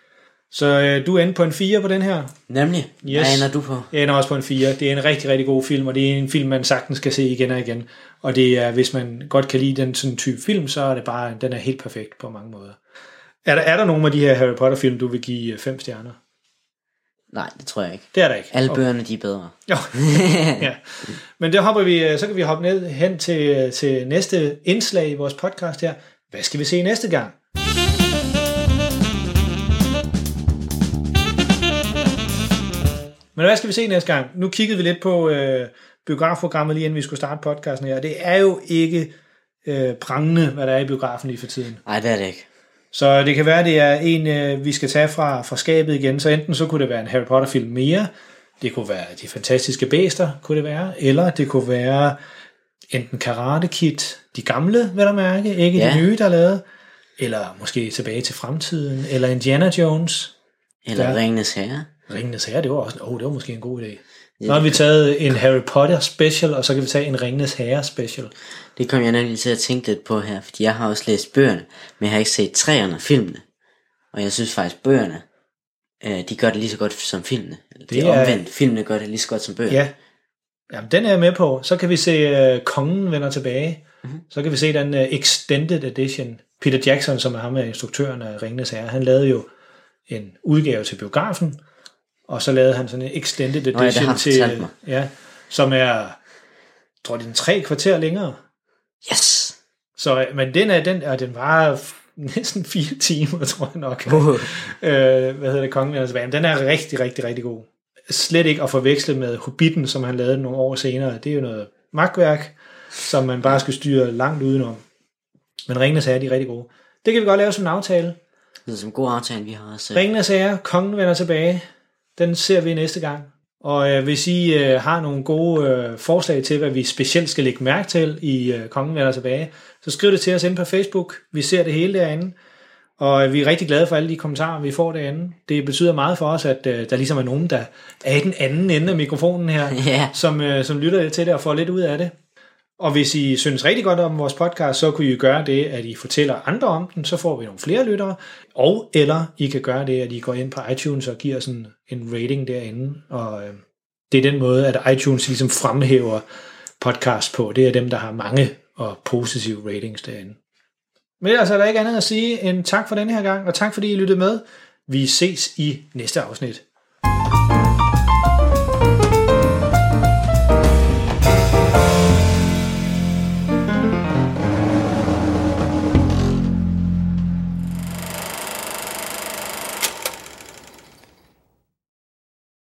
Så øh, du er inde på en 4 på den her. Nemlig, yes. Hvad ender du på? Jeg ender også på en 4. Det er en rigtig, rigtig god film, og det er en film, man sagtens skal se igen og igen. Og det er, hvis man godt kan lide den sådan type film, så er det bare, den er helt perfekt på mange måder. Er der, er der nogle af de her Harry Potter film, du vil give 5 stjerner? Nej, det tror jeg ikke. Det er der ikke. Alle Okay. bøgerne, de er bedre. Jo. ja. Men det hopper vi, øh, så kan vi hoppe ned hen til, til næste indslag i vores podcast her. Hvad skal vi se næste gang? Men hvad skal vi se næste gang? Nu kiggede vi lidt på øh, biografprogrammet lige inden vi skulle starte podcasten her. Det er jo ikke øh, prangende, hvad der er i biografen lige for tiden. Nej, det er det ikke. Så det kan være, det er en, øh, vi skal tage fra, fra skabet igen. Så enten så kunne det være en Harry Potter film mere, det kunne være De Fantastiske Bæster, kunne det være, eller det kunne være enten Karate Kid, de gamle, vil der mærke, ikke ja. Ja. de nye, der er lavet, eller måske Tilbage til Fremtiden, eller Indiana Jones, Eller Ja. ja. Ringenes Herre. Ringenes Herre, det var også, oh, det var måske en god idé. Så har vi taget en Harry Potter special, og så kan vi tage en Ringenes Herre special. Det kom jeg nemlig til at tænke lidt på her, fordi jeg har også læst bøgerne, men jeg har ikke set træerne og filmene. Og jeg synes faktisk, bøgerne, øh, de gør det lige så godt som filmene. Det, det er omvendt. Filmene gør det lige så godt som bøgerne. Ja, Jamen, den er jeg med på. Så kan vi se uh, Kongen vender tilbage. Mm-hmm. Så kan vi se den uh, Extended Edition. Peter Jackson, som er ham med instruktøren af Ringenes Herre, han lavede jo en udgave til biografen, og så lavede han sådan en Extended ja, Edition har han til, mig. ja, som er, tror det er en tre kvarter længere. Yes! Så, men den er, den, og den var næsten fire timer, tror jeg nok. Uh. øh, hvad hedder det, Kongen vender tilbage. Men den er rigtig, rigtig, rigtig god. Slet ikke at forveksle med Hobbiten, som han lavede nogle år senere. Det er jo noget magtværk, som man bare skal styre langt udenom. Men Ringenes Herre, de er rigtig gode. Det kan vi godt lave som en aftale. Det er som en god aftale, vi har også. Ringenes Herre, Kongen vender tilbage. Den ser vi næste gang. Og øh, hvis I øh, har nogle gode øh, forslag til, hvad vi specielt skal lægge mærke til i øh, Kongen vender tilbage, så skriv det til os inde på Facebook. Vi ser det hele derinde. Og øh, vi er rigtig glade for alle de kommentarer, vi får derinde. Det betyder meget for os, at øh, der ligesom er nogen, der er i den anden ende af mikrofonen her, Ja. som, øh, som lytter til det og får lidt ud af det. Og hvis I synes rigtig godt om vores podcast, så kunne I gøre det, at I fortæller andre om den, så får vi nogle flere lyttere. Og eller I kan gøre det, at I går ind på iTunes og giver sådan en rating derinde. Og øh, det er den måde, at iTunes ligesom fremhæver podcast på. Det er dem, der har mange og positive ratings derinde. Men ellers er der ikke andet at sige end tak for denne her gang, og tak fordi I lyttede med. Vi ses i næste afsnit.